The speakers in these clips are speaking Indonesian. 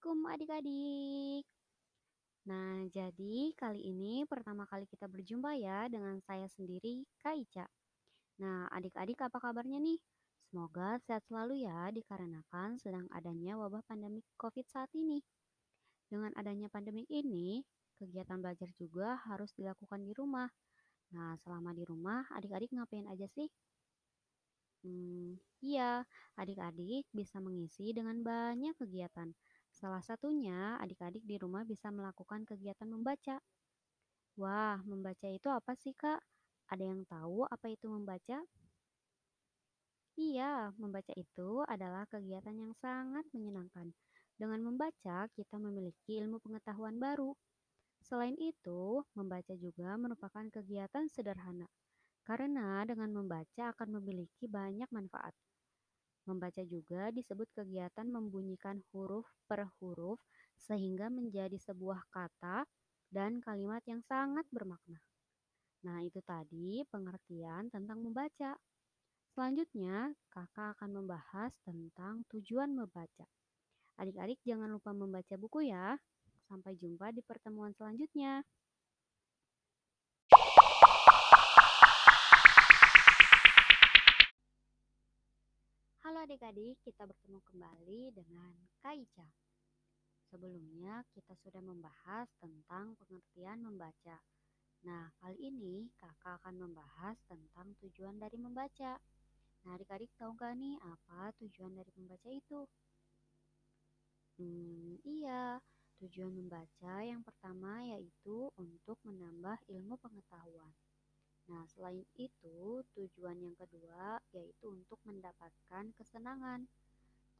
adik-adik. Nah, jadi kali ini pertama kali kita berjumpa ya dengan saya sendiri, Kak Ica. Nah, adik-adik apa kabarnya nih? Semoga sehat selalu ya dikarenakan sedang adanya wabah pandemi COVID saat ini. Dengan adanya pandemi ini, kegiatan belajar juga harus dilakukan di rumah. Nah, selama di rumah, adik-adik ngapain aja sih? Hmm, iya, adik-adik bisa mengisi dengan banyak kegiatan. Salah satunya, adik-adik di rumah bisa melakukan kegiatan membaca. Wah, membaca itu apa sih, Kak? Ada yang tahu apa itu membaca? Iya, membaca itu adalah kegiatan yang sangat menyenangkan. Dengan membaca, kita memiliki ilmu pengetahuan baru. Selain itu, membaca juga merupakan kegiatan sederhana, karena dengan membaca akan memiliki banyak manfaat. Membaca juga disebut kegiatan membunyikan huruf per huruf sehingga menjadi sebuah kata dan kalimat yang sangat bermakna. Nah, itu tadi pengertian tentang membaca. Selanjutnya, kakak akan membahas tentang tujuan membaca. Adik-adik jangan lupa membaca buku ya. Sampai jumpa di pertemuan selanjutnya. Halo adik-adik, kita bertemu kembali dengan Kaica. Sebelumnya kita sudah membahas tentang pengertian membaca. Nah, kali ini kakak akan membahas tentang tujuan dari membaca. Nah, adik-adik tahu gak nih apa tujuan dari membaca itu? Hmm, iya. Tujuan membaca yang pertama yaitu untuk menambah ilmu pengetahuan. Nah, selain itu, tujuan yang kedua yaitu untuk mendapatkan kesenangan.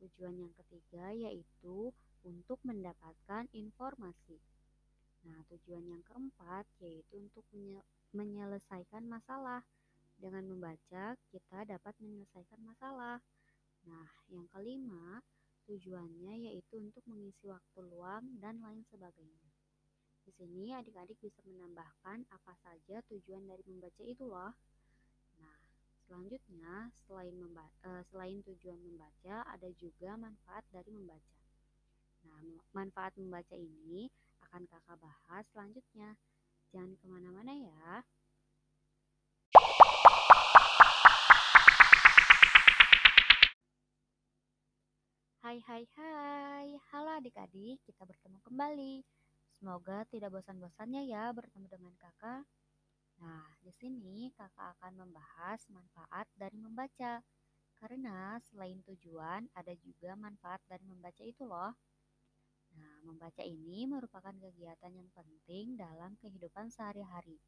Tujuan yang ketiga yaitu untuk mendapatkan informasi. Nah, tujuan yang keempat yaitu untuk menyelesaikan masalah. Dengan membaca, kita dapat menyelesaikan masalah. Nah, yang kelima, tujuannya yaitu untuk mengisi waktu luang dan lain sebagainya. Di sini adik-adik bisa menambahkan apa saja tujuan dari membaca itu loh. Nah, selanjutnya selain memba uh, selain tujuan membaca ada juga manfaat dari membaca. Nah, manfaat membaca ini akan kakak bahas selanjutnya. Jangan ke mana-mana ya. Hai hai hai, halo adik-adik, kita bertemu kembali. Semoga tidak bosan-bosannya ya bertemu dengan kakak. Nah, di sini kakak akan membahas manfaat dari membaca. Karena selain tujuan, ada juga manfaat dari membaca itu loh. Nah, membaca ini merupakan kegiatan yang penting dalam kehidupan sehari-hari.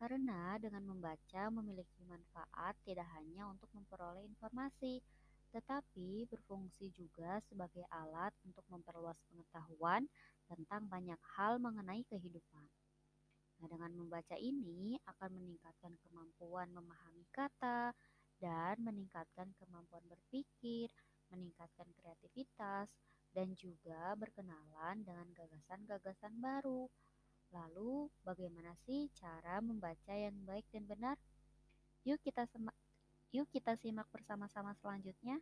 Karena dengan membaca memiliki manfaat tidak hanya untuk memperoleh informasi, tetapi berfungsi juga sebagai alat untuk memperluas pengetahuan tentang banyak hal mengenai kehidupan. Nah, dengan membaca ini akan meningkatkan kemampuan memahami kata dan meningkatkan kemampuan berpikir, meningkatkan kreativitas, dan juga berkenalan dengan gagasan-gagasan baru. Lalu, bagaimana sih cara membaca yang baik dan benar? Yuk kita Yuk kita simak bersama-sama selanjutnya.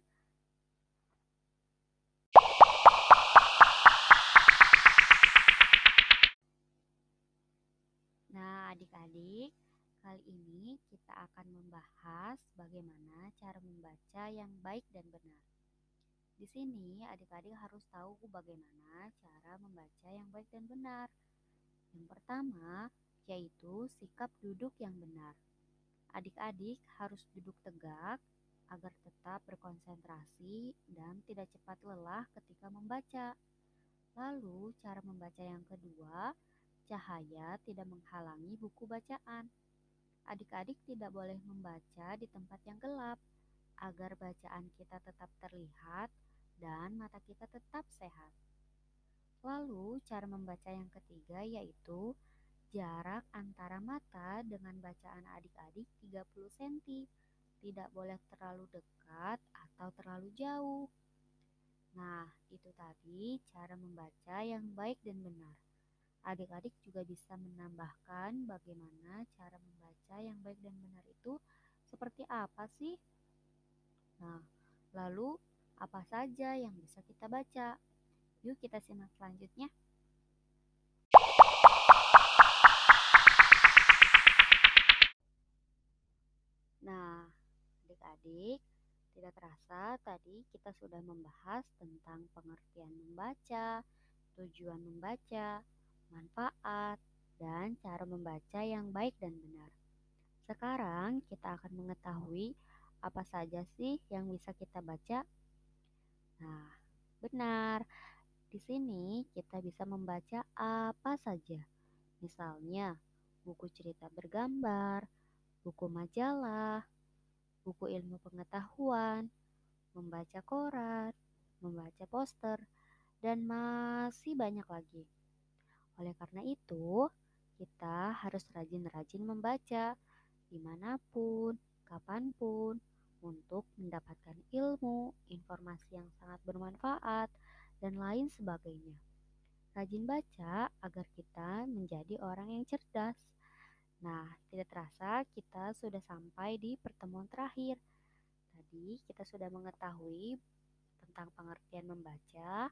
Nah, adik-adik, kali ini kita akan membahas bagaimana cara membaca yang baik dan benar. Di sini, adik-adik harus tahu bagaimana cara membaca yang baik dan benar. Yang pertama, yaitu sikap duduk yang benar. Adik-adik harus duduk tegak agar tetap berkonsentrasi dan tidak cepat lelah ketika membaca. Lalu, cara membaca yang kedua, cahaya tidak menghalangi buku bacaan. Adik-adik tidak boleh membaca di tempat yang gelap agar bacaan kita tetap terlihat dan mata kita tetap sehat. Lalu, cara membaca yang ketiga yaitu Jarak antara mata dengan bacaan adik-adik 30 cm. Tidak boleh terlalu dekat atau terlalu jauh. Nah, itu tadi cara membaca yang baik dan benar. Adik-adik juga bisa menambahkan bagaimana cara membaca yang baik dan benar itu seperti apa sih? Nah, lalu apa saja yang bisa kita baca? Yuk kita simak selanjutnya. Nah, adik-adik, tidak terasa tadi kita sudah membahas tentang pengertian membaca, tujuan membaca, manfaat, dan cara membaca yang baik dan benar. Sekarang kita akan mengetahui apa saja sih yang bisa kita baca. Nah, benar. Di sini kita bisa membaca apa saja. Misalnya, buku cerita bergambar, buku majalah, buku ilmu pengetahuan, membaca koran, membaca poster, dan masih banyak lagi. Oleh karena itu, kita harus rajin-rajin membaca di mana pun, kapan pun, untuk mendapatkan ilmu, informasi yang sangat bermanfaat, dan lain sebagainya. Rajin baca agar kita menjadi orang yang cerdas. Nah, tidak terasa kita sudah sampai di pertemuan terakhir. Tadi kita sudah mengetahui tentang pengertian membaca,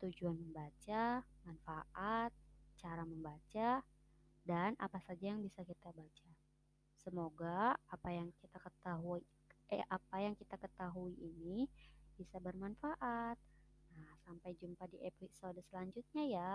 tujuan membaca, manfaat, cara membaca, dan apa saja yang bisa kita baca. Semoga apa yang kita ketahui eh apa yang kita ketahui ini bisa bermanfaat. Nah, sampai jumpa di episode selanjutnya ya.